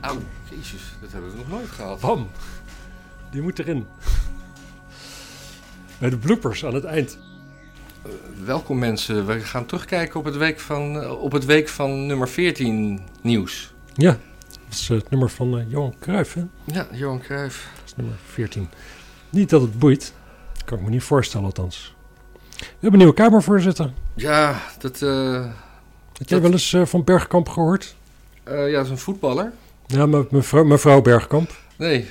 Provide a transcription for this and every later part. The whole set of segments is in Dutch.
Auw, jezus, dat hebben we nog nooit gehad. Bam! Die moet erin. Bij de bloopers aan het eind. Eh, welkom mensen, we gaan terugkijken op het week van, eh, op het week van nummer 14 nieuws. Ja, dat is eh, het nummer van eh, Johan Cruijff, hè? Ja, Johan Cruijff. Dat is nummer 14. Niet dat het boeit. Dat kan ik me niet voorstellen, althans. We hebben een nieuwe Kamervoorzitter. Ja, dat, Heb jij wel eens van Bergkamp gehoord? Eh, ja, dat is een voetballer. Ja, me- mevrouw, mevrouw Bergkamp. Nee.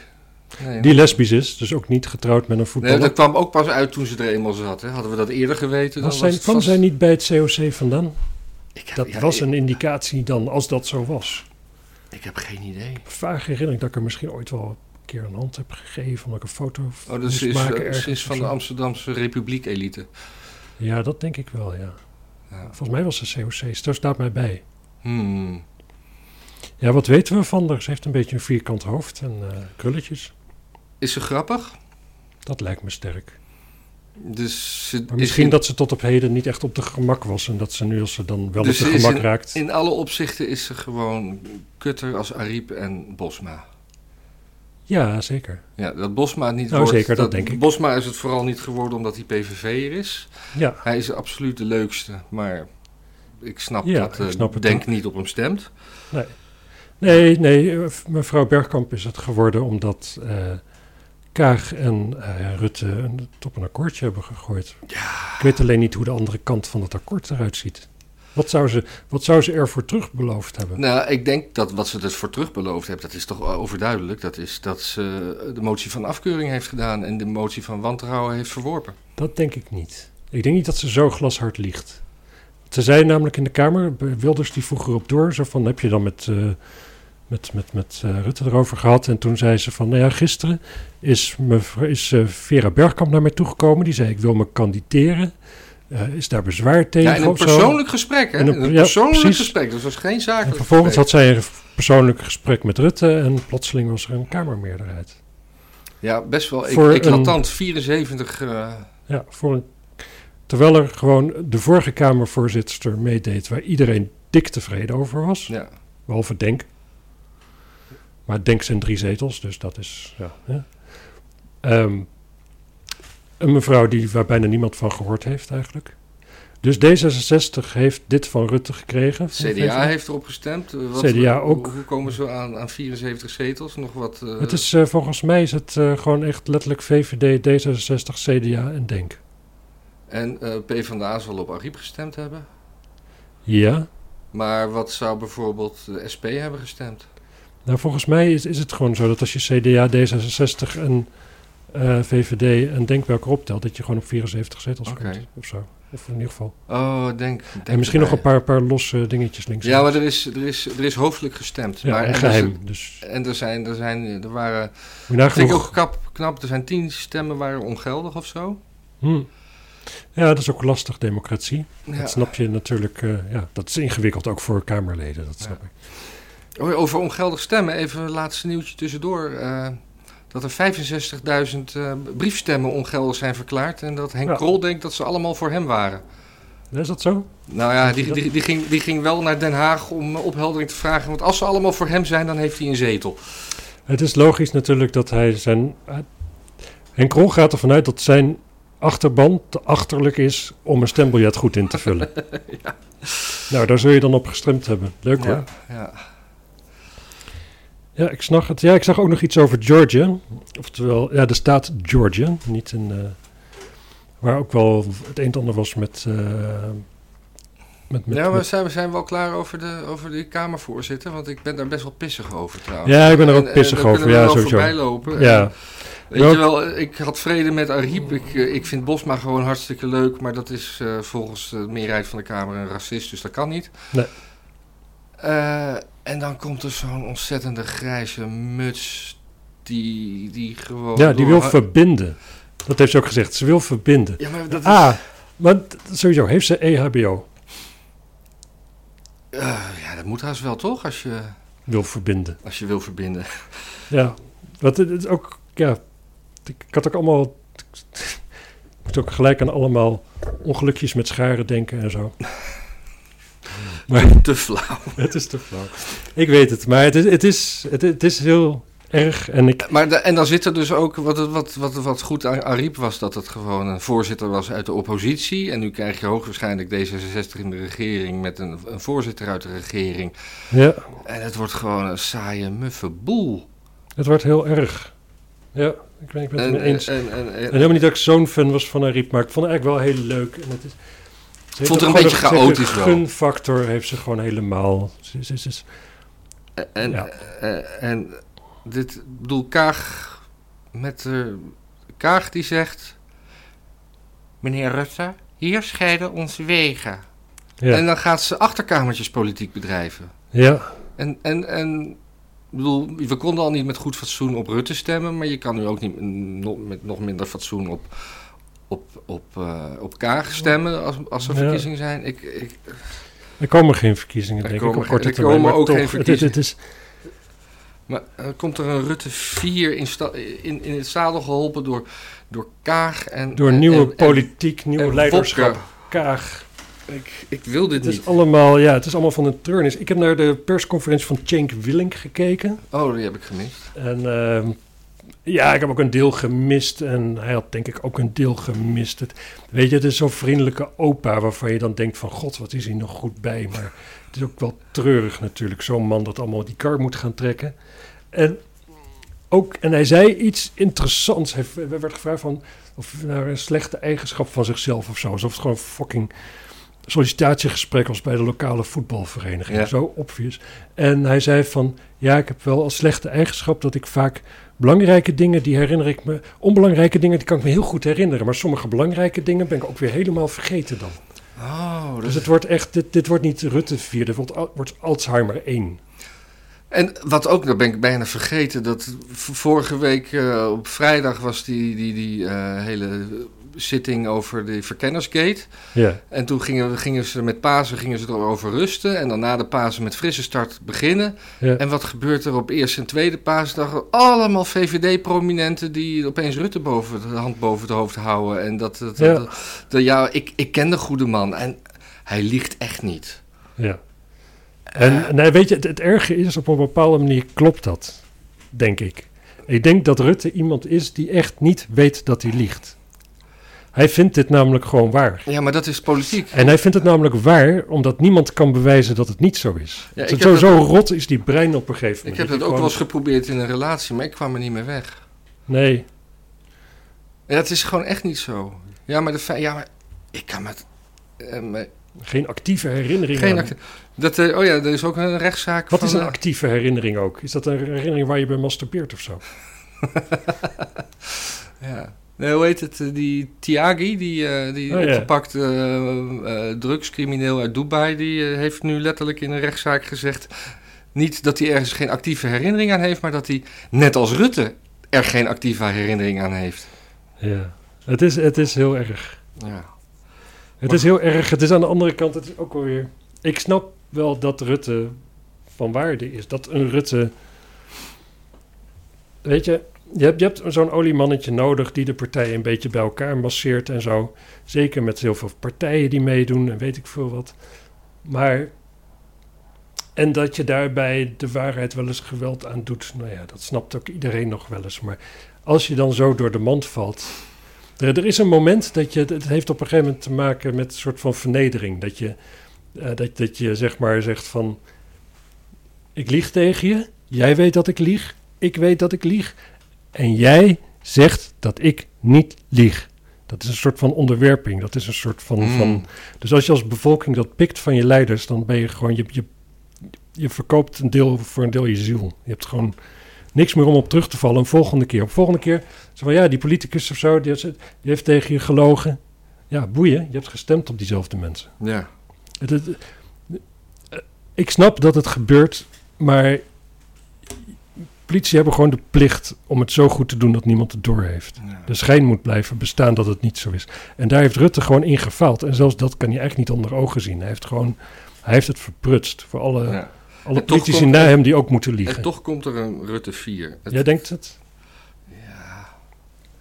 nee Die lesbisch is, dus ook niet getrouwd met een Nee, voetballer. dat kwam ook pas uit toen ze er eenmaal zat. Hè. Hadden we dat eerder geweten, dan was was zij, het kwam vast- zij niet bij het COC vandaan? Ik heb, Dat ja, was ik- een indicatie dan, als dat zo was. Ik heb geen idee. Vage herinnering dat ik er misschien ooit wel een keer een hand heb gegeven... omdat ik een foto Oh, moest is, maken of van de. Amsterdamse Republiek-elite. Ja, dat denk ik wel, ja. Ja. Volgens mij was ze COC, daar staat mij bij. Hmm. Ja, wat weten we van haar? Ze heeft een beetje een vierkant hoofd en eh, krulletjes. Is ze grappig? Dat lijkt me sterk. Dus ze Maar is misschien in, dat ze tot op heden niet echt op de gemak was... en dat ze nu als ze dan wel Dus op de ze is gemak in- raakt... in alle opzichten is ze gewoon kutter als Ariep en Bosma. Ja, zeker. Ja, dat Bosma het niet Nou, wordt... zeker, dat denk ik. Bosma is het vooral niet geworden omdat hij PVV'er is. Ja, Hij is absoluut de leukste, maar ik snap Ja, dat ik eh, snap het Denk ook. niet op hem stemt. nee, nee, eh, mevrouw Bergkamp is het geworden omdat... eh, Kaag en eh, Rutte een, op een akkoordje hebben gegooid. Ik weet alleen niet hoe de andere kant van het akkoord eruit ziet. Wat zou ze, wat zou ze ervoor terug beloofd hebben? Nou, ik denk dat wat ze er voor terug beloofd heeft, dat is toch overduidelijk. Dat is dat ze de motie van afkeuring heeft gedaan en de motie van wantrouwen heeft verworpen. Dat denk ik niet. Ik denk niet dat ze zo glashard liegt. Ze zei namelijk in de Kamer, Wilders die vroeg erop door, zo van heb je dan met, eh, met, met, met eh, Rutte erover gehad? En toen zei ze van, nou ja, gisteren is, mevrouw, is eh, Vera Bergkamp naar mij toegekomen. Die zei, ik wil me kandideren. Is daar bezwaar tegen? Ja, in een zo? persoonlijk gesprek, hè? In In een- een, ja, persoonlijk precies. gesprek. Dat was geen En zakelijk vervolgens had zij een persoonlijk gesprek met Rutte en plotseling was er een Kamermeerderheid. Ja, best wel Voor ik, eclatant. 74... eh, Ja, voor een, terwijl er gewoon de vorige Kamervoorzitter meedeed waar iedereen dik tevreden over was. ja. Behalve Denk. Maar Denk zijn drie zetels, dus dat is. Ja. Ehm, een mevrouw die, waar bijna niemand van gehoord heeft, eigenlijk. Dus D66 heeft dit van Rutte gekregen. CDA heeft erop gestemd. Wat, CDA ook. Hoe, komen ze aan, aan 74 zetels? Nog wat... eh, Het is, eh, volgens mij is het eh, gewoon echt letterlijk VVD, D66, CDA en Denk. En eh PvdA zal op Ariep gestemd hebben. Ja. Maar wat zou bijvoorbeeld de SP hebben gestemd? Nou, volgens mij is, is het gewoon zo dat als je CDA, D66 en eh, VVD en Denk optelt, dat je gewoon op 74 zetels Oké. komt. Of zo. Of in ieder geval. Oh, denk... denk en misschien nog een paar, paar losse dingetjes links. Ja, maar er is, er is, er is hoofdelijk gestemd. ja, maar, en geheim. Er, Dus en er zijn, er zijn, er waren... nagaan Vind ik ook knap, knap, er zijn tien stemmen waren ongeldig of zo. Hm. Ja, dat is ook lastig, democratie. Ja. Dat snap je natuurlijk. eh, ja, dat is ingewikkeld ook voor Kamerleden, dat snap ik. Over ongeldig stemmen, even een laatste nieuwtje tussendoor. eh, dat er 65.000 eh, briefstemmen ongeldig zijn verklaard. En dat Henk Ja. Krol denkt dat ze allemaal voor hem waren. Is dat zo? Nou ja, die, die, die, ging, die ging wel naar Den Haag om opheldering te vragen. Want als ze allemaal voor hem zijn, dan heeft hij een zetel. Het is logisch natuurlijk dat hij zijn. Uh, Henk Krol gaat ervan uit dat zijn achterban te achterlijk is om een stembiljet goed in te vullen. Nou, daar zul je dan op gestemd hebben. Leuk hoor. Ja, ja. Ja, ik snap het. Ja, ik zag ook nog iets over Georgia. Oftewel, ja, de staat Georgia. Niet een. eh, waar ook wel het een en ander was met. eh, met, met, ja, met- zijn we zijn wel klaar over de, over de Kamervoorzitter? Want ik ben daar best wel pissig over trouwens. Ja, ik ben er ook En- pissig en, over, we ja, sowieso. voorbij lopen. ja, En, Weet Ja. je wel, ik had vrede met Ariep. Ik, eh, ik vind Bosma gewoon hartstikke leuk. Maar dat is eh, volgens de meerderheid van de Kamer een racist. Dus dat kan niet. Nee. Eh, en dan komt er zo'n ontzettende grijze muts. Die, die gewoon... ja, die wil verbinden. Dat heeft ze ook gezegd. Ze wil verbinden. Ja, maar dat is... Ah, maar sowieso, heeft ze E EHBO? Eh, ja, dat moet haast wel toch? Als je, Wil verbinden. als je wil verbinden. Ja, wat het is ook, ja, ik, had ook allemaal, ik moet ook gelijk aan allemaal ongelukjes met scharen denken en zo. Maar Te flauw. het is te flauw. Ik weet het, maar het is, het is, het, het is heel erg. En ik, Maar de- en dan zit er dus ook, wat, wat, wat, wat goed aan Ariep was, dat het gewoon een voorzitter was uit de oppositie. En nu krijg je hoogwaarschijnlijk D66 in de regering met een, een voorzitter uit de regering. ja, En het wordt gewoon een saaie, muffe boel. het wordt heel erg. Ja, ik ben, ik ben het En, mee eens. en, en, en- En helemaal niet dat ik zo'n fan was van Ariep, maar ik vond het eigenlijk wel heel leuk. En het is, ze vond het een beetje chaotisch De wel. gunfactor heeft ze gewoon helemaal. Ze, ze, ze- en, Ja. eh, en dit, bedoel, Kaag met eh, Kaag die zegt... Meneer Rutte, hier scheiden onze wegen. ja, En dan gaat ze achterkamertjespolitiek bedrijven. ja, En, en, en ik bedoel, we konden al niet met goed fatsoen op Rutte stemmen, maar je kan nu ook niet met nog minder fatsoen op, op, op, eh, op Kaag stemmen als, als er Ja. verkiezingen zijn. Ik, ik, er komen geen verkiezingen, Er denk komen ik, op korte er termijn. komen ook toch, geen het, is- het is, maar eh, komt er een Rutte 4 in, in, in het zadel geholpen door, door Kaag en... door en- nieuwe en- politiek, nieuw en leiderschap. Kaag. Ik, ik wil dit Het niet. is allemaal, ja, het is allemaal van een treurnis. Ik heb naar de persconferentie van Cenk Willink gekeken. Oh, die heb ik gemist. En ehm, ja, ik heb ook een deel gemist. En hij had denk ik ook een deel gemist. Het, weet je, het is zo'n vriendelijke opa waarvan je dan denkt van... God, wat is hij nog goed bij. Maar het is ook wel treurig natuurlijk. Zo'n man dat allemaal die kar moet gaan trekken. En, ook, en hij zei iets interessants. Hij werd gevraagd van... Of nou een slechte eigenschap van zichzelf of zo. Alsof het gewoon fucking sollicitatiegesprek was bij de lokale voetbalvereniging. Ja. Zo obvious. En hij zei van... Ja, ik heb wel als slechte eigenschap dat ik vaak belangrijke dingen, die herinner ik me. Onbelangrijke dingen, die kan ik me heel goed herinneren. Maar sommige belangrijke dingen ben ik ook weer helemaal vergeten dan. Oh, Dus het wordt echt, dit, dit wordt niet Rutte 4, dit wordt, wordt Alzheimer 1. En wat ook, dat ben ik bijna vergeten, dat vorige week eh, op vrijdag was die, die, die eh, hele zitting over de verkennersgate. Ja, En toen gingen, gingen ze met Pasen gingen ze erover rusten. En dan na de Pasen met frisse start beginnen. ja. En wat gebeurt er op eerste en tweede paasdag? Allemaal VVD-prominenten die opeens Rutte boven de hand boven het hoofd houden. En dat, dat, Ja. dat- dat- ja, ik, ik ken de goede man en hij liegt echt niet. ja. En nee, weet je, het, het erge is, op een bepaalde manier klopt dat, denk ik. Ik denk dat Rutte iemand is die echt niet weet dat hij liegt. Hij vindt dit namelijk gewoon waar. Ja, maar dat is politiek. En hij vindt het namelijk waar, omdat niemand kan bewijzen dat het niet zo is. Ja, ik zo, zo rot is die brein op een gegeven Ik moment. heb dat ook wel eens geprobeerd in een relatie, maar ik kwam er niet meer weg. Nee, Ja, het is gewoon echt niet zo. Ja, maar de ja, maar ik kan met. eh, me- geen actieve herinnering. geen dat, eh, oh ja, er is ook een rechtszaak. Wat van, is een eh, actieve herinnering ook? Is dat een herinnering waar je bij masturbeert of zo? Ja. Nee, hoe heet het? eh, Die Tiagi, die, eh, die Oh, ja. opgepakte eh, eh, drugscrimineel uit Dubai, die eh, heeft nu letterlijk in een rechtszaak gezegd. Niet dat hij ergens geen actieve herinnering aan heeft, maar dat hij, net als Rutte, er geen actieve herinnering aan heeft. Ja. Het is, het is heel erg. Ja. Het is heel erg. Het is aan de andere kant, het is ook wel weer... Ik snap wel dat Rutte van waarde is. Dat een Rutte... Weet je, je hebt, je hebt zo'n oliemannetje nodig die de partijen een beetje bij elkaar masseert en zo. Zeker met heel veel partijen die meedoen en weet ik veel wat. Maar... En dat je daarbij de waarheid wel eens geweld aan doet. Nou ja, dat snapt ook iedereen nog wel eens. Maar als je dan zo door de mand valt... Er, er is een moment dat je... Het heeft op een gegeven moment te maken met een soort van vernedering. Dat je, eh, dat, dat je zeg maar zegt van... Ik lieg tegen je. Jij weet dat ik lieg. Ik weet dat ik lieg. En jij zegt dat ik niet lieg. Dat is een soort van onderwerping. Dat is een soort van... Mm. van dus als je als bevolking dat pikt van je leiders... dan ben je gewoon... Je, je, je verkoopt een deel voor een deel je ziel. Je hebt gewoon niks meer om op terug te vallen een volgende keer. Op volgende keer, zo van ja, die politicus of zo, die heeft, die heeft tegen je gelogen. Ja, boeien, je hebt gestemd op diezelfde mensen. Ja. Het, het- ik snap dat het gebeurt, maar politie hebben gewoon de plicht om het zo goed te doen dat niemand het doorheeft. Ja. De schijn moet blijven bestaan dat het niet zo is. En daar heeft Rutte gewoon in gefaald. En zelfs dat kan je eigenlijk niet onder ogen zien. Hij heeft gewoon, hij heeft het verprutst voor alle, Ja. alle En politici komt- na hem die ook moeten liegen. En toch komt er een Rutte 4. Het- Jij denkt het? Ja,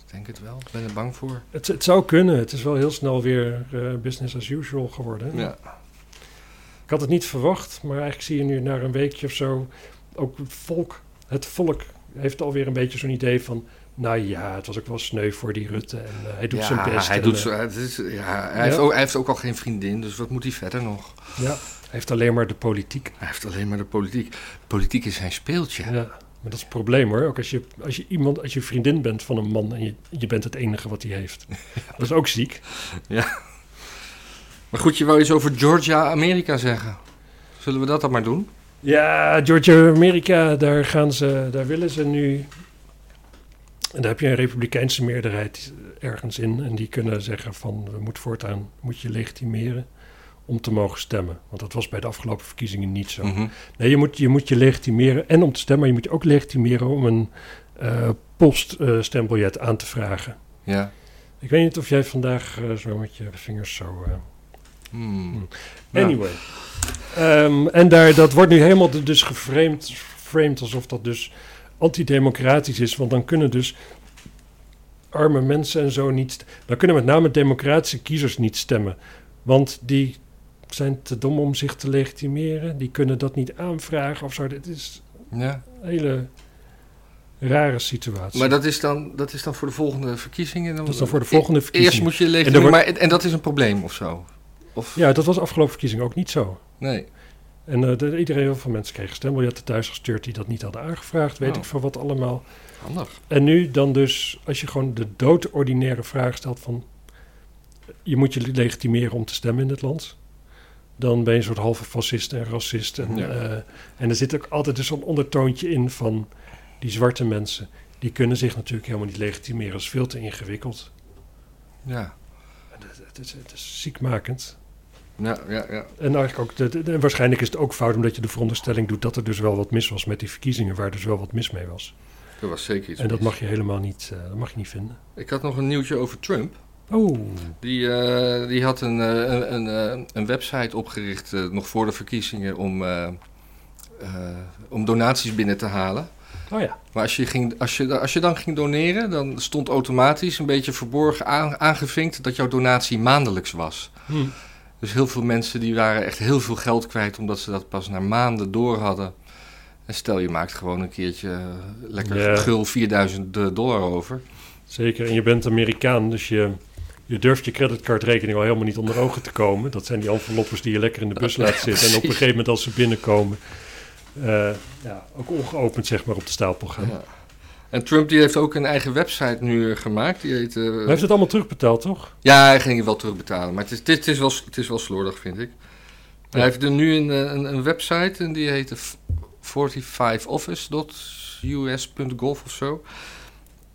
ik denk het wel. Ik ben er bang voor. Het, het zou kunnen. Het is wel heel snel weer eh, business as usual geworden. Ja. Ik had het niet verwacht, maar eigenlijk zie je nu na een weekje of zo... ook volk, het volk heeft alweer een beetje zo'n idee van... nou ja, het was ook wel sneu voor die Rutte en eh, hij doet ja, zijn best. Hij, en, doet eh, zo, het is, ja, hij, Ja. Heeft ook, hij heeft ook al geen vriendin, dus wat moet hij verder nog? ja, hij heeft alleen maar de politiek. Hij heeft alleen maar de politiek. Politiek is zijn speeltje. Ja, maar dat is het probleem hoor. Ook als je, als je iemand, als je vriendin bent van een man en je, je bent het enige wat hij heeft. Dat is ook ziek. Maar goed, je wou iets over Georgia, Amerika zeggen. Zullen we dat dan maar doen? Ja, Georgia, Amerika, daar gaan ze, daar willen ze nu. En daar heb je een republikeinse meerderheid ergens in. En die kunnen zeggen van, we moeten voortaan, moet je legitimeren om te mogen stemmen. Want dat was bij de afgelopen verkiezingen niet zo. Mhm. Nee, je moet, je moet je legitimeren en om te stemmen, maar je moet je ook legitimeren om een eh poststembiljet aan te vragen. Ja. Ik weet niet of jij vandaag eh, zo met je vingers zo... eh, Hmm. Ja. Ehm, en daar, dat wordt nu helemaal dus geframed, framed alsof dat dus antidemocratisch is. Want dan kunnen dus arme mensen en zo niet... Dan kunnen met name democratische kiezers niet stemmen. Want die zijn te dom om zich te legitimeren. Die kunnen dat niet aanvragen of zo. Dit is Ja. een hele rare situatie. Maar dat is, dan, dat is dan voor de volgende verkiezingen? dat is dan voor de volgende Eerst verkiezingen. moet je leven. En wordt- maar, en dat is een probleem of zo? Of, Ja, dat was afgelopen verkiezingen ook niet zo. Nee. En eh, de- iedereen, heel veel mensen kregen stembiljetten thuis gestuurd die dat niet hadden aangevraagd. Weet Oh. ik van wat allemaal. Handig. En nu dan dus, als je gewoon de doodordinaire vraag stelt van... je moet je legitimeren om te stemmen in dit land... dan ben je een soort halve fascist en racist. En, Ja. eh, en er zit ook altijd dus zo'n ondertoontje in van die zwarte mensen... die kunnen zich natuurlijk helemaal niet legitimeren. Dat is veel te ingewikkeld. Ja. Het, het is, het is ziekmakend. Ja, ja, ja. En eigenlijk ook, de, de- waarschijnlijk is het ook fout omdat je de veronderstelling doet... dat er dus wel wat mis was met die verkiezingen... waar dus wel wat mis mee was. Er was zeker iets En dat mis. mag je helemaal niet, eh, dat mag je niet vinden. Ik had nog een nieuwtje over Trump. Oh, Die, eh, die had een, eh, een, een, een website opgericht, nog voor de verkiezingen, om, om donaties binnen te halen. oh ja. Maar als je, ging, als, je, als je dan ging doneren, dan stond automatisch een beetje verborgen aan, aangevinkt dat jouw donatie maandelijks was. Hm. Dus heel veel mensen die waren echt heel veel geld kwijt omdat ze dat pas na maanden door hadden. En stel je maakt gewoon een keertje eh, lekker gul 4000 dollar over. Zeker, en je bent Amerikaan, dus je, je durft je creditcardrekening al helemaal niet onder ogen te komen. Dat zijn die enveloppers die je lekker in de bus laat zitten. En op een gegeven moment als ze binnenkomen, eh, ja, ook ongeopend zeg maar op de stapel gaan. Ja. En Trump die heeft ook een eigen website nu eh, gemaakt. Die heet, eh, Hij heeft het allemaal terugbetaald, toch? Ja, hij ging het wel terugbetalen. Maar het is, het is, het is, wel, het is wel slordig, vind ik. Hij heeft er nu een, eh, een, een website en die heet 45office.us.gov of zo.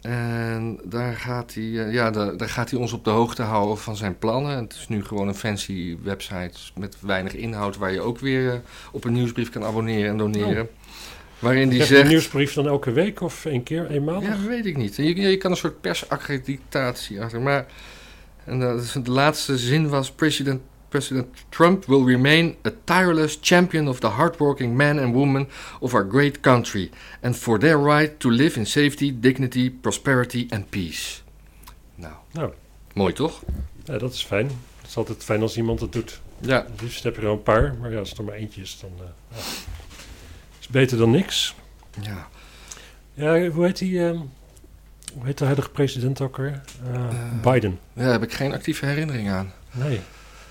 En daar gaat, hij, eh, ja, daar, daar gaat hij ons op de hoogte houden van zijn plannen. En het is nu gewoon een fancy website met weinig inhoud... waar je ook weer op een nieuwsbrief kan abonneren en doneren. Waarin die zegt... een nieuwsbrief dan elke week of één keer, eenmaal? Ja, dat weet ik niet. Je, je kan een soort persaccreditatie achter. Maar en is, de laatste zin was: President, President Trump will remain a tireless champion of the hardworking men and women of our great country. And for their right to live in safety, dignity, prosperity and peace. Nou, Nou, mooi toch? ja, dat is fijn. Het is altijd fijn als iemand het doet. Ja. Het liefst heb je er een paar, maar ja, als het er maar eentje is, dan eh, ja. Beter dan niks. ja. Ja, hoe heet die? ehm, hoe heet de huidige president ook weer? Eh, Eh. Biden. Daar heb ik geen actieve herinnering aan. Nee.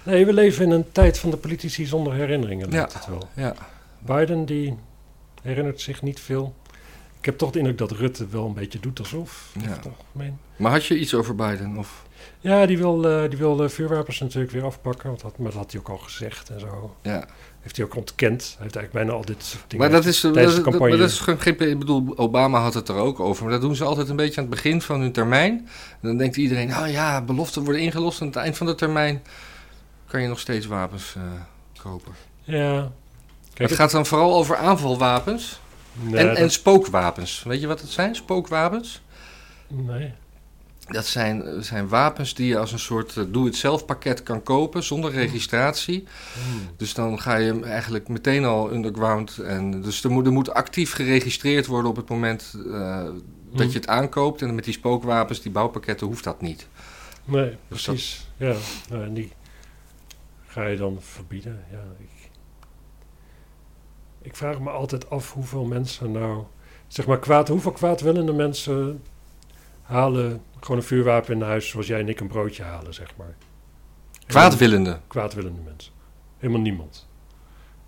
Nee, we leven in een tijd van de politici zonder herinneringen, Ja. lijkt het wel. Ja. Biden, die herinnert zich niet veel. Ik heb toch de indruk dat Rutte wel een beetje doet alsof. Ja. Maar had je iets over Biden? Of? Ja, die wil, eh, die wil vuurwapens natuurlijk weer afpakken. Want dat, maar dat had hij ook al gezegd en zo. Ja. Heeft hij ook ontkend. Hij heeft eigenlijk bijna al dit soort dingen. Maar dat is, dat, de dat- campagne. maar dat is geen, ik bedoel, Obama had het er ook over. Maar dat doen ze altijd een beetje aan het begin van hun termijn. En dan denkt iedereen, nou ja, beloften worden ingelost. En aan het eind van de termijn kan je nog steeds wapens eh, kopen. Ja. Kijk, het gaat dan vooral over aanvalwapens nee, en, dat- en spookwapens. Weet je wat het zijn, spookwapens? nee. Dat zijn, zijn wapens die je als een soort eh, doe-het-zelf pakket kan kopen zonder registratie. Hmm. Dus dan ga je hem eigenlijk meteen al underground. En dus er moet, er moet actief geregistreerd worden op het moment eh, dat Hmm. je het aankoopt. En met die spookwapens, die bouwpakketten, hoeft dat niet. Nee, Dus precies. Ja, nou, en die ga je dan verbieden. Ja, ik, ik vraag me altijd af hoeveel mensen nou, zeg maar kwaad, hoeveel kwaadwillende mensen halen gewoon een vuurwapen in huis zoals jij en ik een broodje halen, zeg maar. Kwaadwillende. Kwaadwillende mensen. Helemaal niemand.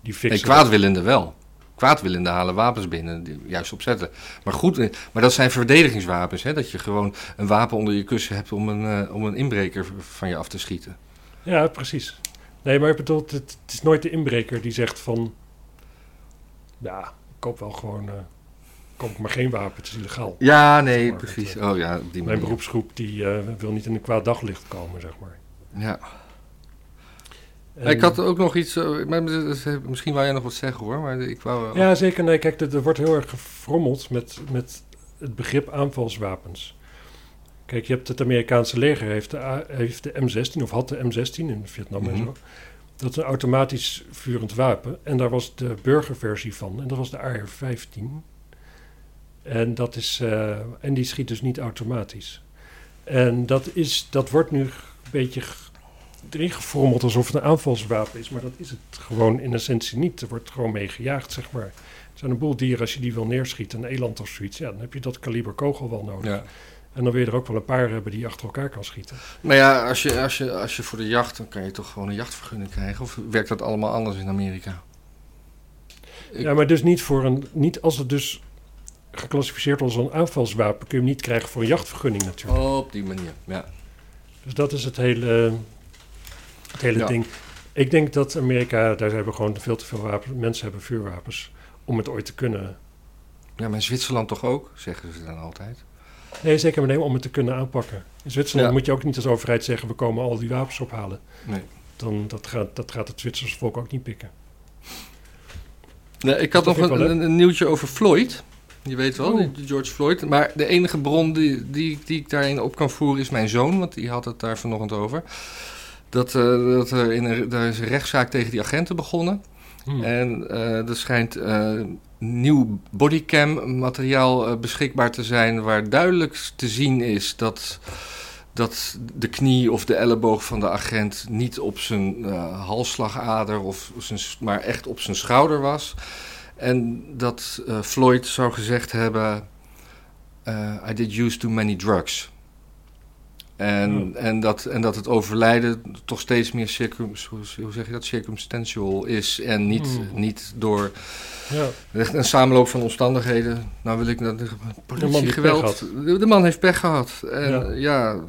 Die Nee, fixen. kwaadwillende wel. Kwaadwillende halen wapens binnen, die juist opzetten. Maar goed, eh, maar dat zijn verdedigingswapens. Hè? Dat je gewoon een wapen onder je kussen hebt om een, eh, om een inbreker van je af te schieten. Ja, precies. Nee, maar ik bedoel, het, het is nooit de inbreker die zegt van... Ja, ik koop wel gewoon... eh koop ik maar geen wapen, het is illegaal. Ja, nee, Maar precies. het, Oh ja, op die Mijn manier. beroepsgroep die eh, wil niet in een kwaad daglicht komen, zeg maar. Ja. En- Ik had ook nog iets, eh, misschien wou jij nog wat zeggen hoor, maar ik wou... Ja, zeker. Nee, kijk, er, er wordt heel erg gefrommeld met, met het begrip aanvalswapens. Kijk, je hebt het Amerikaanse leger, heeft de, A- heeft de M16, of had de M16 in Vietnam en Mhm. zo. Dat is een automatisch vurend wapen. En daar was de burgerversie van. En dat was de AR-15. En, dat is, eh, en die schiet dus niet automatisch. En dat, is, dat wordt nu een beetje erin gefrommeld alsof het een aanvalswapen is. Maar dat is het gewoon in essentie niet. Er wordt gewoon mee gejaagd, zeg maar. Er zijn een boel dieren, als je die wil neerschieten, een eland of zoiets, ja, dan heb je dat kaliber kogel wel nodig. Ja. En dan wil je er ook wel een paar hebben die achter elkaar kan schieten. Maar ja, als je, als, je, als je voor de jacht, dan kan je toch gewoon een jachtvergunning krijgen? Of werkt dat allemaal anders in Amerika? Ik- Ja, maar dus niet voor een. Niet als het dus geclassificeerd als een aanvalswapen, kun je hem niet krijgen voor een jachtvergunning natuurlijk. Op die manier, ja. Dus dat is het hele, het hele Ja. ding. Ik denk dat Amerika, daar hebben gewoon veel te veel wapens. Mensen hebben vuurwapens om het ooit te kunnen. Ja, maar in Zwitserland toch ook, zeggen ze dan altijd. Nee, zeker maar nee, om het te kunnen aanpakken. In Zwitserland Ja. moet je ook niet als overheid zeggen: we komen al die wapens ophalen. Nee. Dan dat gaat, dat gaat het Zwitserse volk ook niet pikken. Nee, ik had nog een, wel een nieuwtje over Floyd. Je weet wel, George Floyd. Maar de enige bron die, die, die ik daarin op kan voeren is mijn zoon, want die had het daar vanochtend over. Dat, eh, dat er in een, daar is een rechtszaak tegen die agenten begonnen. Hm. En eh, er schijnt eh, nieuw bodycam materiaal beschikbaar te zijn waar duidelijk te zien is dat, dat de knie of de elleboog van de agent niet op zijn eh, halsslagader, of zijn, maar echt op zijn schouder was. En dat eh, Floyd zou gezegd hebben: eh, I did use too many drugs. En, en, dat, en dat het overlijden toch steeds meer circum, hoe zeg je dat, circumstantial is en niet, Hmm. niet door Ja. een samenloop van omstandigheden. Nou wil ik dat man die politiegeweld. pech De, de man heeft pech gehad. En Ja. ja,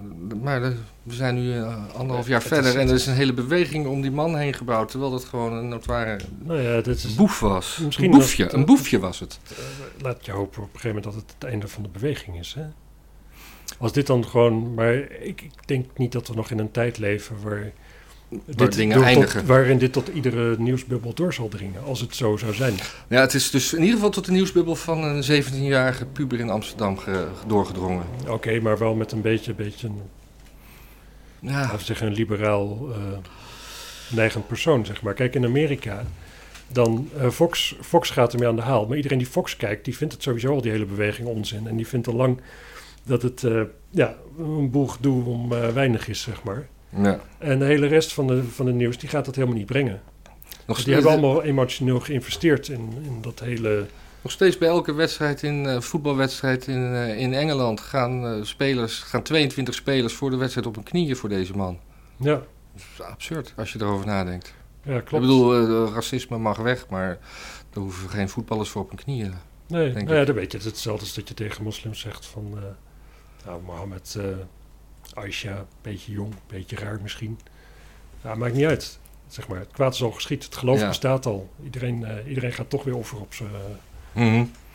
maar de- we zijn nu eh, anderhalf jaar Het verder is- en er is een hele beweging om die man heen gebouwd, terwijl dat gewoon een notoire Nou ja, dit is, boef was. Misschien een boefje, een boefje was het. eh, laat je hopen op een gegeven moment dat het het einde van de beweging is. Hè? Als dit dan gewoon. Maar ik, ik denk niet dat we nog in een tijd leven waar. dit dingen tot- eindigen. waarin dit tot iedere nieuwsbubbel door zal dringen. Als het zo zou zijn. Ja, het is dus in ieder geval tot de nieuwsbubbel van een 17-jarige puber in Amsterdam ge- doorgedrongen. Oké, maar wel met een beetje, beetje een, Ja, laten we zeggen, een liberaal eh, neigend persoon, zeg maar. Kijk, in Amerika. Dan eh, Fox, Fox gaat ermee aan de haal. Maar iedereen die Fox kijkt, die vindt het sowieso al die hele beweging onzin. En die vindt al lang dat het eh, ja, een boel gedoe om weinig is, zeg maar. ja. En de hele rest van de, van de nieuws, die gaat dat helemaal niet brengen. Nog, Dus die hebben allemaal emotioneel geïnvesteerd in, in dat hele... nog steeds bij elke wedstrijd in eh, voetbalwedstrijd in, eh, in Engeland gaan, eh, spelers, gaan 22 spelers voor de wedstrijd op hun knieën voor deze man. Ja, Dat is absurd als je erover nadenkt. ja klopt. Ik bedoel, racisme mag weg, maar daar hoeven geen voetballers voor op hun knieën. nee, denk nou ja, dan weet je. Het is hetzelfde als dat je tegen moslims zegt van... nou, Mohammed, Aisha, beetje jong, beetje raar misschien. Ja, maakt niet uit. Zeg maar, het kwaad is al geschied. Het geloof Ja. bestaat al. Iedereen, iedereen gaat toch weer over op zijn...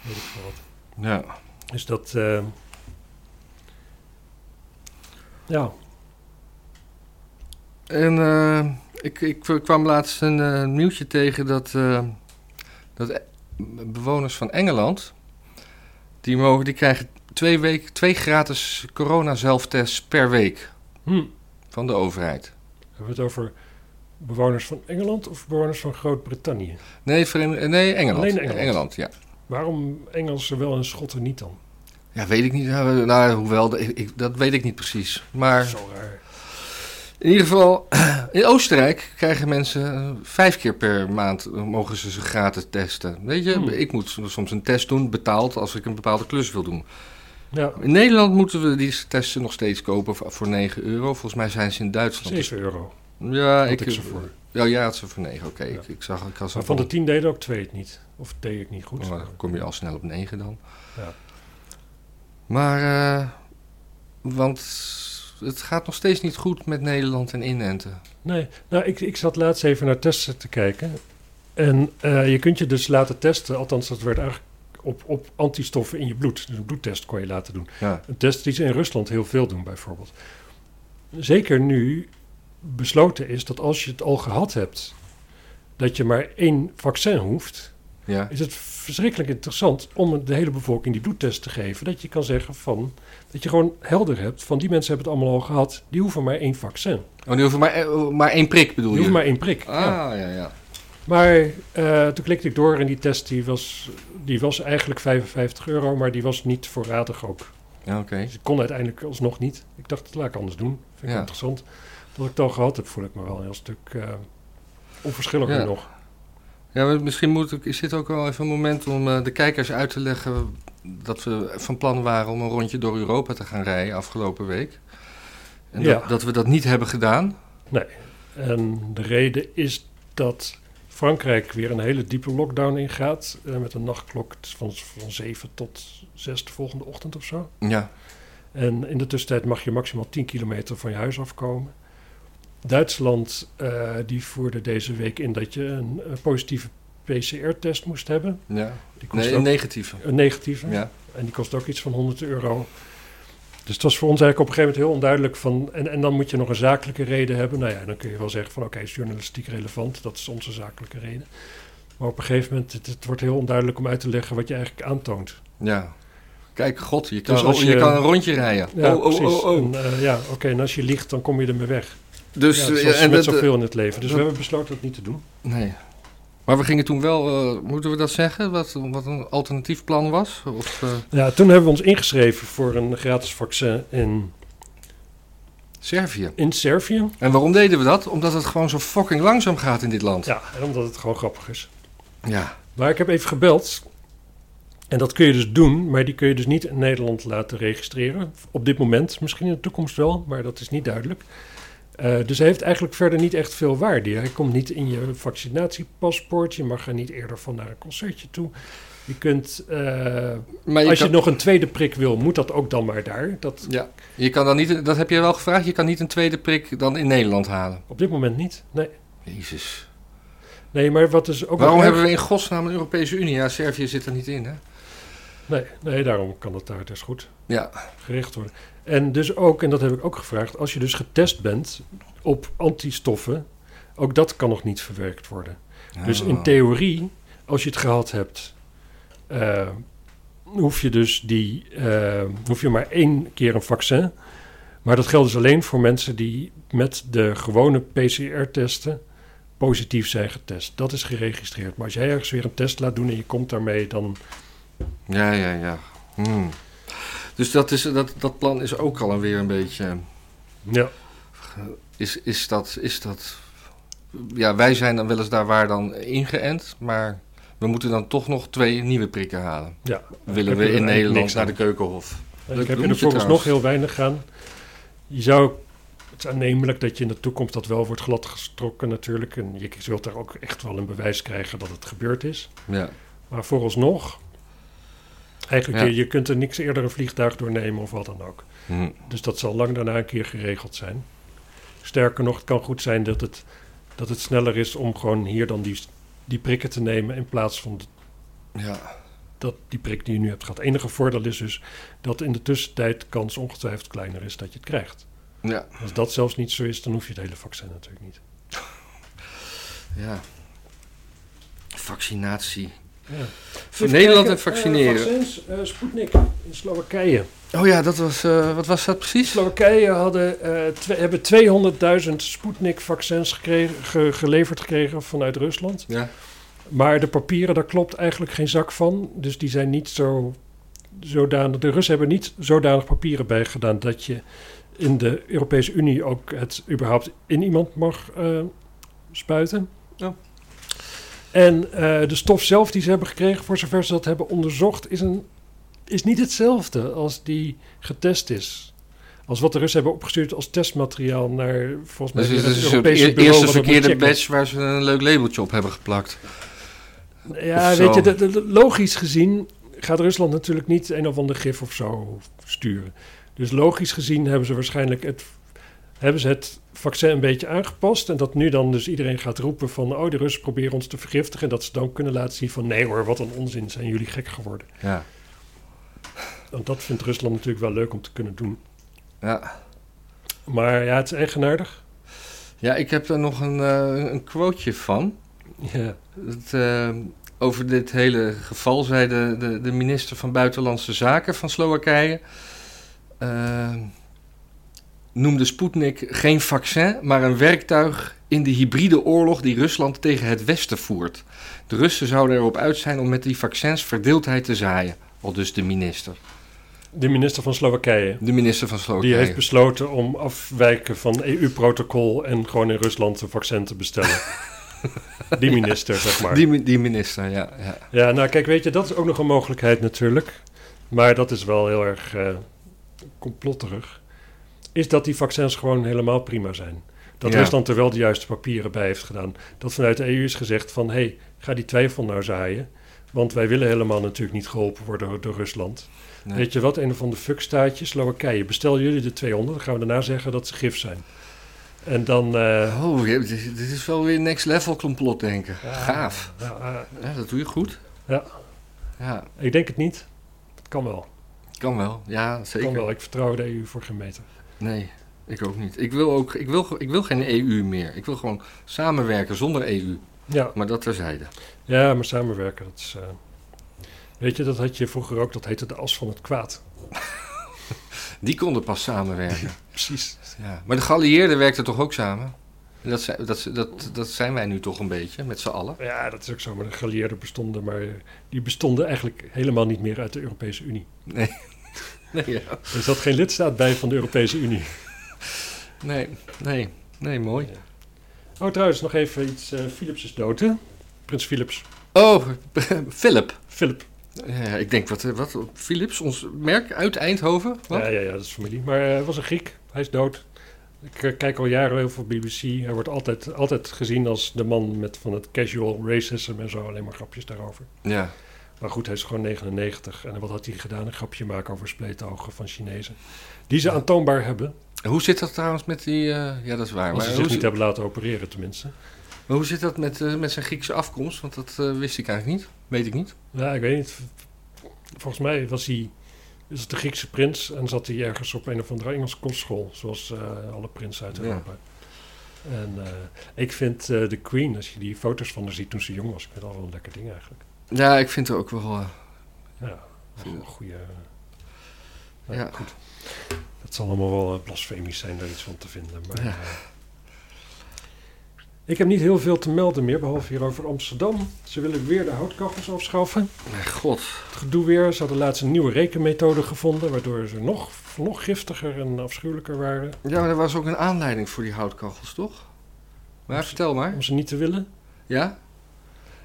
weet ik veel wat. Ja. Dus dat... eh, ja, En eh, ik, ik kwam laatst een eh, nieuwtje tegen dat, dat e- bewoners van Engeland, die, mogen, die krijgen twee, week, twee gratis corona-zelftests per week hm. van de overheid. Hebben we het over bewoners van Engeland of bewoners van Groot-Brittannië? Nee, nee Engeland. Alleen Engeland. ja. Waarom Engelsen wel en Schotten niet dan? Ja, weet ik niet. Nou, hoewel, ik, dat weet ik niet precies. Maar Zo raar. In ieder geval, in Oostenrijk krijgen mensen eh, vijf keer per maand mogen ze ze gratis testen. Weet je, Hmm. ik moet soms een test doen, betaald, als ik een bepaalde klus wil doen. Ja, In Nederland moeten we die testen nog steeds kopen voor- voor 9 euro. Volgens mij zijn ze in Duitsland. 7 euro. Ja, had ik, ik ze voor. Ja, jij had ze voor 9, oké. Ja. Ik, ik zag, ik had Maar van de 10 deden ook twee het niet. Of deed ik niet goed. Oh, dan kom je al snel op 9 dan. Ja. Maar, eh, want het gaat nog steeds niet goed met Nederland en inenten. Nee, nou, ik, ik zat laatst even naar testen te kijken. En eh, je kunt je dus laten testen, althans dat werd eigenlijk op, op antistoffen in je bloed. Dus een bloedtest kon je laten doen. Ja, Een test die ze in Rusland heel veel doen bijvoorbeeld. Zeker nu besloten is dat als je het al gehad hebt, dat je maar één vaccin hoeft, ja. is het verschrikkelijk interessant om de hele bevolking die bloedtest te geven. Dat je kan zeggen van, dat je gewoon helder hebt van die mensen hebben het allemaal al gehad, die hoeven maar één vaccin. Oh, die hoeven maar, eh, maar één prik bedoel Die je? hoeven maar één prik. Ah, ja, ja. Maar eh, toen klikte ik door en die test die was, die was eigenlijk 55 euro, maar die was niet voorradig ook. Ja, oké. Dus ik kon uiteindelijk alsnog niet. Ik dacht, dat laat ik anders doen. Vind ik Ja. interessant. Dat ik al gehad heb, voel ik me wel een heel stuk eh onverschilliger Ja. nog. Ja, misschien moet ik, is dit ook wel even een moment om eh, de kijkers uit te leggen dat we van plan waren om een rondje door Europa te gaan rijden afgelopen week. En Ja. dat, dat we dat niet hebben gedaan. En de reden is dat Frankrijk weer een hele diepe lockdown ingaat. eh, met een nachtklok van, van 7 tot 6 de volgende ochtend of zo. Ja, En in de tussentijd mag je maximaal 10 kilometer van je huis afkomen. Duitsland eh, die voerde deze week in dat je een, eh, positieve PCR-test moest hebben. ja. Die kost Nee, ook een negatieve. een negatieve. Ja. En die kost ook iets van 100 euro. Dus het was voor ons eigenlijk op een gegeven moment heel onduidelijk van... En, en dan moet je nog een zakelijke reden hebben. Nou ja, dan kun je wel zeggen van oké, is journalistiek relevant. Dat is onze zakelijke reden. Maar op een gegeven moment, het, het wordt heel onduidelijk om uit te leggen wat je eigenlijk aantoont. Ja. Kijk, god, je kan, Dus ro- als je... je- kan een rondje rijden. Ja, oh, oh, precies. oh, oh. En, eh, ja, oké, en als je liegt, dan kom je ermee weg. Dus, ja, eh, zoals en met dat, zoveel in het leven. Dus dat- we hebben besloten dat niet te doen. Nee. Maar we gingen toen wel, eh, moeten we dat zeggen, wat, wat een alternatief plan was? Of, eh, Ja, toen hebben we ons ingeschreven voor een gratis vaccin in, Servië. in Servië. En waarom deden we dat? Omdat het gewoon zo fucking langzaam gaat in dit land. Ja, en omdat het gewoon grappig is. Ja. Maar ik heb even gebeld. En dat kun je dus doen, maar die kun je dus niet in Nederland laten registreren. Op dit moment, misschien in de toekomst wel, maar dat is niet duidelijk. Eh, dus hij heeft eigenlijk verder niet echt veel waarde. Hij komt niet in je vaccinatiepaspoort. Je mag er niet eerder van naar een concertje toe. Je kunt, eh, Maar je als kan, je nog een tweede prik wil, moet dat ook dan maar daar. Dat, ja, je kan dan niet, dat heb je wel gevraagd, je kan niet een tweede prik dan in Nederland halen. op dit moment niet. Nee, Jezus. nee maar wat is ook Waarom erg- hebben we in godsnaam een Europese Unie? Ja, Servië zit er niet in, hè? Nee, nee, daarom kan het daar dus goed Ja. gericht worden. En dus ook, en dat heb ik ook gevraagd, als je dus getest bent op antistoffen, ook dat kan nog niet verwerkt worden. Dus in Oh. theorie, als je het gehad hebt, eh, hoef je dus die, eh, hoef je maar één keer een vaccin. Maar dat geldt dus alleen voor mensen die met de gewone PCR-testen positief zijn getest. Dat is geregistreerd. Maar als jij ergens weer een test laat doen en je komt daarmee, dan Ja, ja, ja. Hmm. Dus dat, is, dat, dat plan is ook al weer een beetje... ja, Is, is, dat, is dat... Ja, wij zijn dan wel eens daar waar dan ingeënt, maar we moeten dan toch nog twee nieuwe prikken halen. ja. Willen we in Nederland niks naar de. Keukenhof. Ik heb je je er volgens nog heel weinig gaan. Je zou, het is aannemelijk dat je in de toekomst dat wel wordt gladgestokken natuurlijk. En je zult daar ook echt wel een bewijs krijgen dat het gebeurd is. Ja. Maar vooralsnog, eigenlijk, Ja. je, je kunt er niks eerder een vliegtuig doornemen of wat dan ook. Hm. Dus dat zal lang daarna een keer geregeld zijn. Sterker nog, het kan goed zijn dat het, dat het sneller is om gewoon hier dan die, die prikken te nemen in plaats van de ja. dat die prik die je nu hebt gehad. Het enige voordeel is dus dat in de tussentijd kans ongetwijfeld kleiner is dat je het krijgt. Ja. Als dat zelfs niet zo is, dan hoef je het hele vaccin natuurlijk niet. Ja. Vaccinatie. Ja. Nederland en vaccineren. vaccins, eh, Sputnik in Slowakije. Oh ja, dat was, eh, wat was dat precies? Slowakije hadden, eh, hebben 200.000 Sputnik-vaccins gekregen, ge- geleverd gekregen vanuit Rusland. Ja. Maar de papieren, daar klopt eigenlijk geen zak van. Dus die zijn niet zo zodanig. De Russen hebben niet zodanig papieren bij gedaan dat je in de Europese Unie ook het überhaupt in iemand mag eh, spuiten. Ja. En eh, de stof zelf die ze hebben gekregen, voor zover ze dat hebben onderzocht, is, een, is niet hetzelfde als die getest is. Als wat de Russen hebben opgestuurd als testmateriaal naar volgens mij Dus het is een soort eer- eerste verkeerde badge waar ze een leuk labeltje op hebben geplakt. Ja, weet je, de- de- logisch gezien gaat Rusland natuurlijk niet een of ander gif of zo sturen. Dus logisch gezien hebben ze waarschijnlijk het, hebben ze het vaccin een beetje aangepast. En dat nu dan dus iedereen gaat roepen van... oh, de Russen proberen ons te vergiftigen. En dat ze dan kunnen laten zien van... nee hoor, wat een onzin, zijn jullie gek geworden. Ja. Want dat vindt Rusland natuurlijk wel leuk om te kunnen doen. Ja. Maar ja, het is eigenaardig. ja, ik heb er nog een, eh, een quoteje van. Ja, Het, eh, over dit hele geval zei de, de, de minister van Buitenlandse Zaken van Slowakije. eh, noemde Sputnik geen vaccin, maar een werktuig in de hybride oorlog die Rusland tegen het Westen voert. De Russen zouden erop uit zijn om met die vaccins verdeeldheid te zaaien. Al dus de minister. de minister van Slowakije. De minister van Die Slowakije. heeft besloten om afwijken van EU-protocol... en gewoon in Rusland een vaccin te bestellen. die minister, zeg maar. die, die minister, ja. ja. Ja, nou kijk, weet je, dat is ook nog een mogelijkheid natuurlijk. Maar dat is wel heel erg eh complotterig. Is dat die vaccins gewoon helemaal prima zijn. Dat Ja. Rusland er wel de juiste papieren bij heeft gedaan. Dat vanuit de EU is gezegd van... hé, hey, ga die twijfel nou zaaien. Want wij willen helemaal natuurlijk niet geholpen worden door, Rusland. Nee. Weet je wat, een of ander fuckstaatje, Slowakije. Bestel jullie de 200, dan gaan we daarna zeggen dat ze gif zijn. En dan... eh, Oh, dit is wel weer next level complot denken. Gaaf. ja, Ja, dat doe je goed. Ja. Ja, ik denk het niet. Het kan wel. kan wel. Ja, zeker. Kan wel. Ik vertrouw de EU voor geen meter. Nee, ik ook niet. Ik wil, ook, ik, wil, ik wil geen EU meer. Ik wil gewoon samenwerken zonder EU. Ja, Maar dat terzijde. ja maar samenwerken, dat is... eh, weet je, dat had je vroeger ook, dat heette de as van het kwaad. Die konden pas samenwerken. Precies. ja. Maar de geallieerden werkten toch ook samen? Dat zijn, dat, dat, dat zijn wij nu toch een beetje, met z'n allen. Ja, dat is ook zo. Maar de geallieerden bestonden, maar die bestonden eigenlijk helemaal niet meer uit de Europese Unie. Nee. Nee, ja. Er zat geen lidstaat bij van de Europese Unie. nee, nee, nee, mooi. Oh, trouwens, nog even iets. eh, Philips is dood, hè? Prins Philips. Oh, Philip. Philip. Ja, ik denk, wat, wat, Philips, ons merk uit Eindhoven? Wat? Ja, ja, ja, dat is familie. Maar hij was een Griek. Hij is dood. Ik eh, kijk al jaren heel veel BBC. Hij wordt altijd, altijd gezien als de man met van het casual racism en zo. Alleen maar grapjes daarover. Ja. Maar goed, hij is gewoon 99. En wat had hij gedaan? Een grapje maken over spleetogen van Chinezen. Die ze aantoonbaar hebben. Hoe zit dat trouwens met die... eh, ja, dat is waar. Als Maar ze zich zi- niet hebben laten opereren tenminste. maar hoe zit dat met, eh, met zijn Griekse afkomst? Want dat eh, wist ik eigenlijk niet. Weet ik niet. Ja, ik weet niet. Volgens mij was hij... Is het de Griekse prins en zat hij ergens op een of andere Engelse kostschool. Zoals alle prinsen uit Ja. Europa. En eh, ik vind de Queen, als je die foto's van haar ziet toen ze jong was, ik vind dat wel een lekker ding eigenlijk. Ja, ik vind het ook wel... eh, Ja, wel een goede. Nou, Ja. goed. Dat zal allemaal wel eh, blasfemisch zijn, daar iets van te vinden. Maar, Ja. eh, ik heb niet heel veel te melden meer, behalve hier over Amsterdam. Ze willen weer de houtkachels afschaffen. mijn god. Het gedoe weer, ze hadden laatst een nieuwe rekenmethode gevonden, waardoor ze nog, nog giftiger en afschuwelijker waren. Ja, maar er was ook een aanleiding voor die houtkachels, toch? Maar vertel maar. Om ze niet te willen. Ja?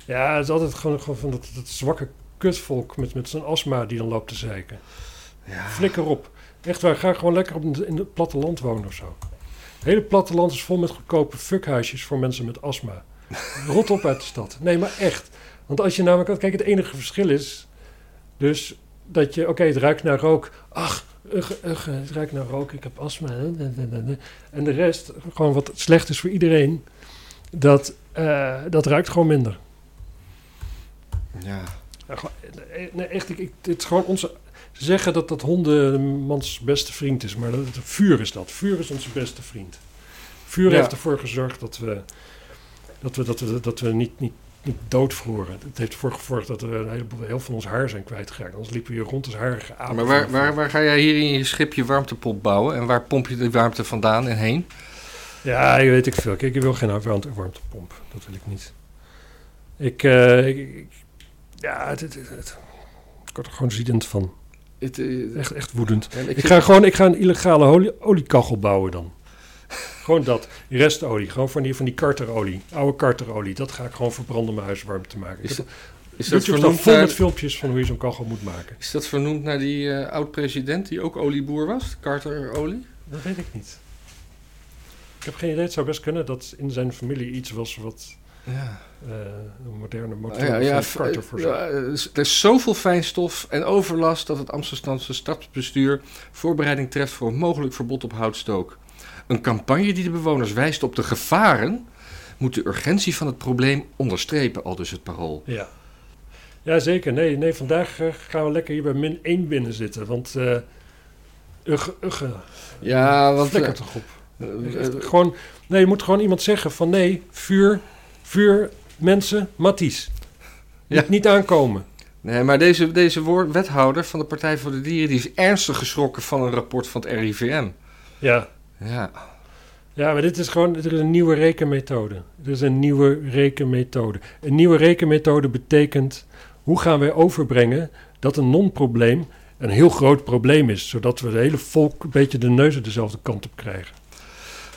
Ja, het is altijd gewoon, gewoon van dat, dat zwakke kutvolk met, met zijn astma die dan loopt te zeiken. Ja. Flikker op. Echt waar, ga gewoon lekker op in het platteland wonen of zo. Het hele platteland is vol met goedkope fuckhuisjes voor mensen met astma. Rot op uit de stad. Nee, maar echt. Want als je namelijk... Kijk, het enige verschil is... Dus dat je... Oké, het ruikt naar rook. Ach, ugh, ugh, het ruikt naar rook. Ik heb astma. En de rest, gewoon wat slecht is voor iedereen... Dat, eh, dat ruikt gewoon minder. Ja. Gewoon- nee, echt, ik, ik, het is gewoon onze... Ze zeggen dat dat hondenmans beste vriend is, maar dat, vuur is dat. Vuur is onze beste vriend. Vuur Ja. heeft ervoor gezorgd dat we, dat we, dat we, dat we niet, niet, niet doodvroren. Het heeft ervoor gezorgd dat we een heleboel, heel van ons haar zijn kwijtgeraakt. Anders liepen we hier rond als harige apen. Maar waar, waar, waar ga jij hier in je schip je warmtepomp bouwen? En waar pomp je de warmte vandaan en heen? Ja, je weet ik veel. Kijk, ik wil geen warmte, warmtepomp. Dat wil ik niet. Ik, eh, ik- ja, het, het, het- het- ik word er gewoon ziedend van. Het, eh, Echt, echt woedend. en Ik ga gewoon ik ga een illegale olie, oliekachel bouwen dan. gewoon dat. Restolie. Gewoon van die, van die karterolie. Oude karterolie. Dat ga ik gewoon verbranden om mijn huis warm te maken. Is heb- Is dat, vernoemd vol naar, met filmpjes van hoe je zo'n kachel moet maken. is dat vernoemd naar die eh, oud-president die ook olieboer was? Carter Olie? Dat weet ik niet. Ik heb geen idee. Het zou best kunnen dat in zijn familie iets was wat Ja. Eh, een moderne motor Ja, ja, voorzag. ja, er is- er is zoveel fijnstof en overlast dat het Amsterdamse stadsbestuur voorbereiding treft voor een mogelijk verbod op houtstook. Een campagne die de bewoners wijst op de gevaren moet de urgentie van het probleem onderstrepen, al dus het parool. Ja. ja, zeker. Nee, nee vandaag eh, gaan we lekker hier bij min 1 binnen zitten. Want eh ugge, ugge, Ja, want... flikker eh, toch op. eh, gewoon, nee, je moet gewoon iemand zeggen van nee, vuur, vuur, mensen, Matties. Niet, Ja. niet aankomen. Nee, maar deze, deze wethouder van de Partij voor de Dieren... die is ernstig geschrokken van een rapport van het RIVM. Ja. Ja, ja, maar dit is gewoon, er is een nieuwe rekenmethode. Er is een nieuwe rekenmethode. Een nieuwe rekenmethode betekent, hoe gaan wij overbrengen dat een non-probleem een heel groot probleem is. Zodat we het hele volk een beetje de neuzen dezelfde kant op krijgen.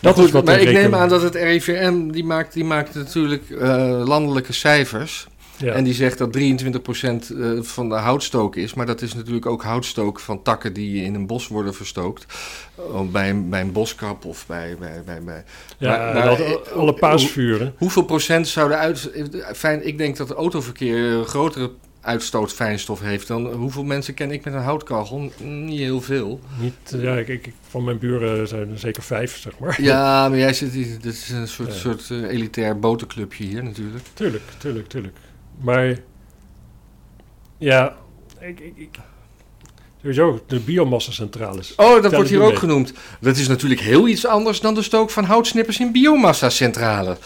Dat maar, goed, is wat maar ik neem aan dat het RIVM... die maakt, die maakt natuurlijk eh, landelijke cijfers... Ja. En die zegt dat 23% eh, van de houtstook is. Maar dat is natuurlijk ook houtstook van takken die in een bos worden verstookt. Oh, bij, een, bij een boskap of bij... bij, bij, bij. ja, maar- en maar- dat- eh, alle paasvuren. Hoeveel procent zou de uit... Fijn, ik denk dat het autoverkeer een grotere uitstoot fijnstof heeft dan... Hoeveel mensen ken ik met een houtkachel? Niet heel veel. Niet, ja, ik, ik, van mijn buren zijn er zeker vijf, zeg maar. Ja, maar jij zit hier... Dit is een soort, Ja. soort eh, elitair botenclubje hier natuurlijk. Tuurlijk, tuurlijk, tuurlijk. Maar ja, ik, ik, ik- sowieso de biomassacentrales. Oh, dat wordt hier ook mee. genoemd. Dat is natuurlijk heel iets anders dan de stook van houtsnippers in biomassa-centralen.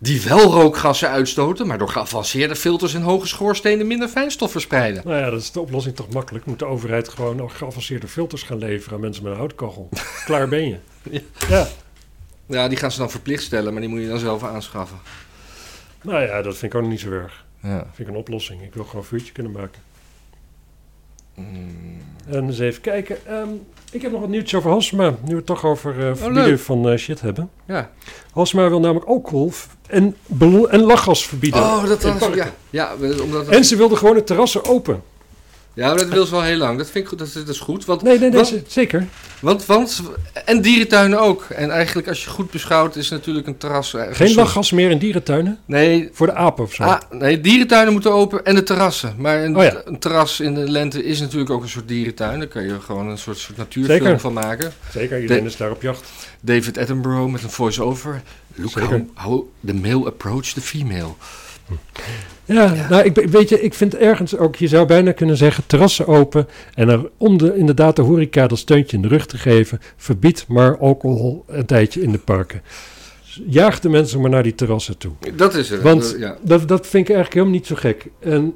Die wel rookgassen uitstoten, maar door geavanceerde filters en hoge schoorstenen minder fijnstof verspreiden. Nou ja, dat is de oplossing toch makkelijk. Moet de overheid gewoon nog geavanceerde filters gaan leveren aan mensen met een houtkachel. Klaar ben je. Ja. ja, Ja, die gaan ze dan verplicht stellen, maar die moet je dan zelf aanschaffen. nou ja, dat vind ik ook niet zo erg. Ja. Dat vind ik een oplossing. Ik wil gewoon een vuurtje kunnen maken. En eens even kijken. Ehm, ik heb nog wat nieuwtjes over Halsema. Nu we het toch over eh verbieden leuk. van eh, shit hebben. ja. Halsema wil namelijk alcohol en, en lachgas verbieden. Oh, dat was... Ja, ja, omdat het- En ze wilde gewoon het terrassen open. Ja, maar dat wil ze wel heel lang. Dat vind ik goed, dat is, dat is goed. Want, Nee, nee, ze- zeker. want, want, en dierentuinen ook. En eigenlijk, als je goed beschouwt, is natuurlijk een terras... eh, Geen een lachgas meer in dierentuinen? Nee, Voor de apen of zo? Ah, nee, dierentuinen moeten open en de terrassen. Maar een, Oh ja. een terras in de lente is natuurlijk ook een soort dierentuin. Daar kan je gewoon een soort, soort natuurfilm Zeker. van maken. Zeker, iedereen is daar op jacht. David Attenborough met een voice-over. Look how, how the male approached the female. Ja, Ja. nou, ik, weet je, ik vind ergens ook, je zou bijna kunnen zeggen, terrassen open. En er, om de, inderdaad de horeca dat steuntje in de rug te geven, verbied maar alcohol een tijdje in de parken. Jaag de mensen maar naar die terrassen toe. Dat is het. Want ja. dat, dat vind ik eigenlijk helemaal niet zo gek. En,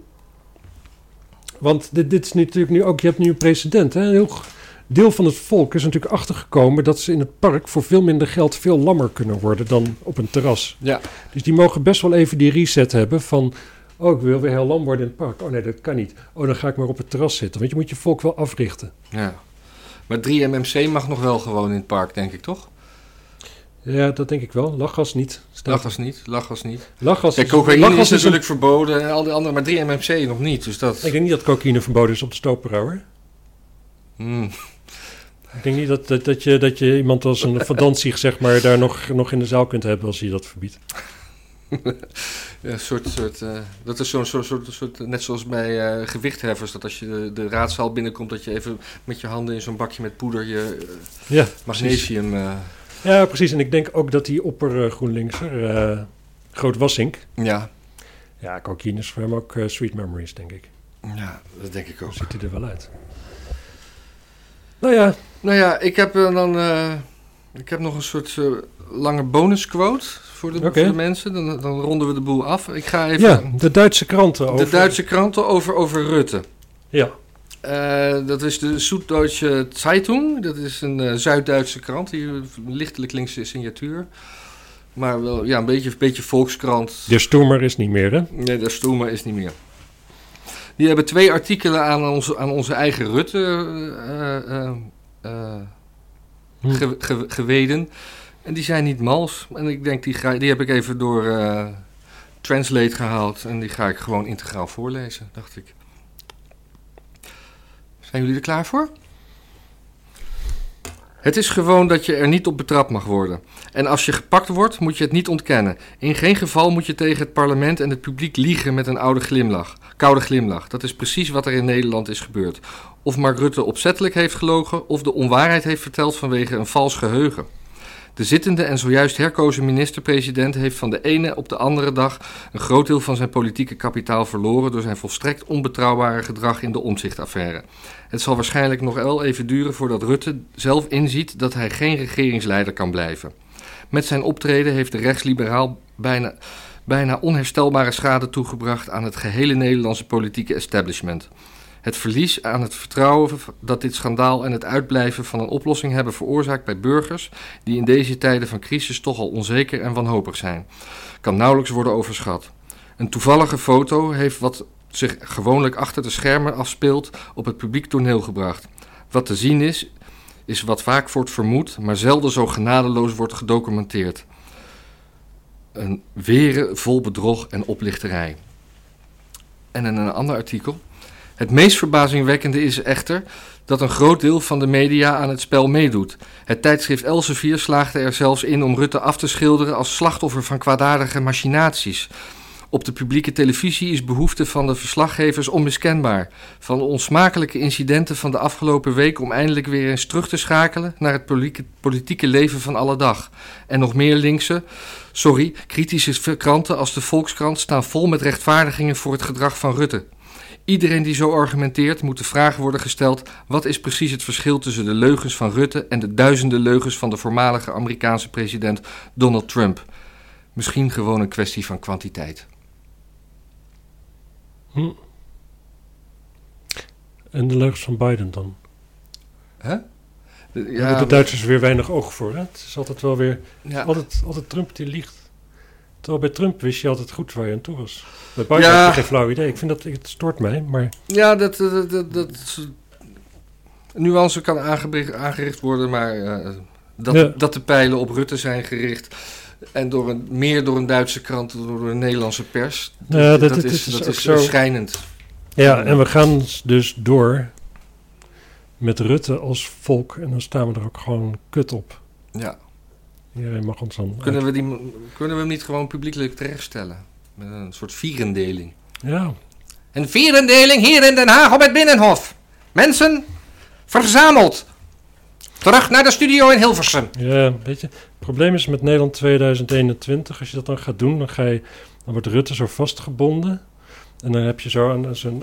want dit, dit is natuurlijk nu ook, je hebt nu een precedent. Hè? Heel deel van het volk is natuurlijk achtergekomen dat ze in het park voor veel minder geld veel lammer kunnen worden dan op een terras. ja. Dus die mogen best wel even die reset hebben van... Oh, ik wil weer heel lam worden in het park. Oh nee, dat kan niet. Oh, dan ga ik maar op het terras zitten. Want je moet je volk wel africhten. ja. Maar 3MMC mag nog wel gewoon in het park, denk ik, toch? Ja, dat denk ik wel. Lachgas niet. Staat- Lachgas niet, lachgas niet. Lachgas Kijk, is- cocaïne lachgas is een- natuurlijk verboden en al die andere, maar 3MMC nog niet. Dus dat... Ik denk niet dat cocaïne verboden is op de hoor. Hmm. Ik denk niet dat, dat, dat, je, dat je iemand als een Van Danzig, zeg maar, daar nog, nog in de zaal kunt hebben als je dat verbiedt. Ja, soort, soort, eh, dat is zo'n soort, soort, soort, net zoals bij eh, gewichtheffers, dat als je de, de raadzaal binnenkomt, dat je even met je handen in zo'n bakje met poeder je eh, Ja, magnesium... ja, precies. En ik denk ook dat die opper uh, GroenLinkser, Groot Wassink, ja, ja, cocaïne is voor hem ook sweet memories, denk ik. ja, dat denk ik ook. Ziet hij er wel uit. Nou ja, Nou ja, ik heb eh, dan eh, ik heb nog een soort eh, lange bonusquote voor de, voor de mensen. Dan, dan ronden we de boel af. Ik ga even ja, de Duitse kranten over... de Duitse kranten over, over Rutte. Ja, dat is de Süddeutsche Zeitung. Dat is een Zuid-Duitse krant. Een lichtelijk linkse signatuur. Maar wel ja, een beetje, een beetje volkskrant. de Stoemer is niet meer, hè? Nee, de Stoemer is niet meer. Die hebben twee artikelen aan onze, aan onze eigen Rutte ge- ge- geweden. En die zijn niet mals. En ik denk, die, ga, die heb ik even door Translate gehaald. En die ga ik gewoon integraal voorlezen, dacht ik. Zijn jullie er klaar voor? Het is gewoon dat je er niet op betrapt mag worden. En als je gepakt wordt, moet je het niet ontkennen. In geen geval moet je tegen het parlement en het publiek liegen met een oude glimlach. Koude glimlach. Dat is precies wat er in Nederland is gebeurd. Of Mark Rutte opzettelijk heeft gelogen, of de onwaarheid heeft verteld vanwege een vals geheugen. De zittende en zojuist herkozen minister-president heeft van de ene op de andere dag een groot deel van zijn politieke kapitaal verloren door zijn volstrekt onbetrouwbare gedrag in de omzichtaffaire. Het zal waarschijnlijk nog wel even duren voordat Rutte zelf inziet dat hij geen regeringsleider kan blijven. Met zijn optreden heeft de rechtsliberaal bijna, bijna onherstelbare schade toegebracht aan het gehele Nederlandse politieke establishment. Het verlies aan het vertrouwen dat dit schandaal en het uitblijven van een oplossing hebben veroorzaakt bij burgers die in deze tijden van crisis toch al onzeker en wanhopig zijn, kan nauwelijks worden overschat. Een toevallige foto heeft wat zich gewoonlijk achter de schermen afspeelt op het publiek toneel gebracht. Wat te zien is, is wat vaak wordt vermoed, maar zelden zo genadeloos wordt gedocumenteerd. Een weren vol bedrog en oplichterij. En in een ander artikel. Het meest verbazingwekkende is echter dat een groot deel van de media aan het spel meedoet. Het tijdschrift Elsevier slaagde er zelfs in om Rutte af te schilderen als slachtoffer van kwaadaardige machinaties. Op de publieke televisie is behoefte van de verslaggevers onmiskenbaar. Van de onsmakelijke incidenten van de afgelopen week om eindelijk weer eens terug te schakelen naar het politieke, leven van alle dag. En nog meer linkse, sorry, kritische kranten als de Volkskrant staan vol met rechtvaardigingen voor het gedrag van Rutte. Iedereen die zo argumenteert, moet de vraag worden gesteld: wat is precies het verschil tussen de leugens van Rutte en de duizenden leugens van de voormalige Amerikaanse president Donald Trump? Misschien gewoon een kwestie van kwantiteit. Hm. En de leugens van Biden dan? Hè? Daar hebben de Duitsers weer weinig oog voor. Hè? Het is altijd wel weer... ja. Altijd, altijd Trump die liegt. Terwijl bij Trump wist je altijd goed waar je aan toe was. Bij Biden Ja. geen flauw idee. Ik vind dat... Het stoort mij, maar... Ja, dat, dat, dat, nuance kan aangericht, worden, maar eh, dat, Ja. dat de pijlen op Rutte zijn gericht en door een, meer door een Duitse krant dan door een Nederlandse pers, dat, dat- dat dat is, is dat is zo. schrijnend. Ja, en we gaan dus door met Rutte als volk. En dan staan we er ook gewoon kut op. Ja. Iedereen mag ons dan... Kunnen, we die, kunnen we hem niet gewoon publiekelijk terechtstellen? Met een soort vierendeling. Ja, Een vierendeling hier in Den Haag op het Binnenhof. Mensen, verzameld. Terug naar de studio in Hilversum. Ja, weet je, het probleem is met Nederland 2021, als je dat dan gaat doen, dan, ga je, dan wordt Rutte zo vastgebonden. En dan heb je zo aan zijn,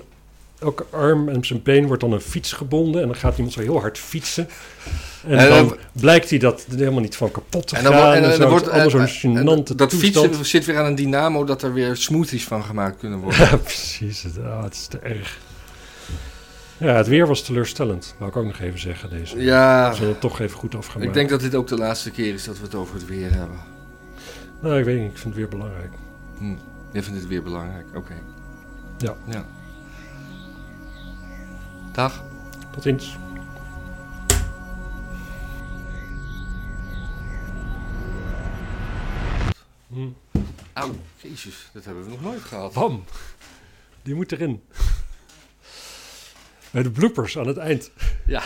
elke arm en zijn been wordt dan een fiets gebonden. En dan gaat iemand zo heel hard fietsen. En, En dan dan- blijkt hij dat er helemaal niet van kapot te En dan, gaan. en, dan wordt allemaal zo'n gênante dat fietsen zit weer aan een dynamo dat er weer smoothies van gemaakt kunnen worden. Ja, precies. Het, ah, het is te erg. Ja, het weer was teleurstellend. Wou ik ook nog even zeggen. Deze. Ja, We zullen het toch even goed afgemaakt. ik denk dat dit ook de laatste keer is dat we het over het weer hebben. Nou, ik weet niet. Ik vind het weer belangrijk. Hm. Jij vindt het weer belangrijk, oké. Ja. ja. Dag. Tot ziens. Hm. Jezus, dat hebben we nog nooit gehad. Bam. Die moet erin. Bij de bloopers aan het eind. Ja.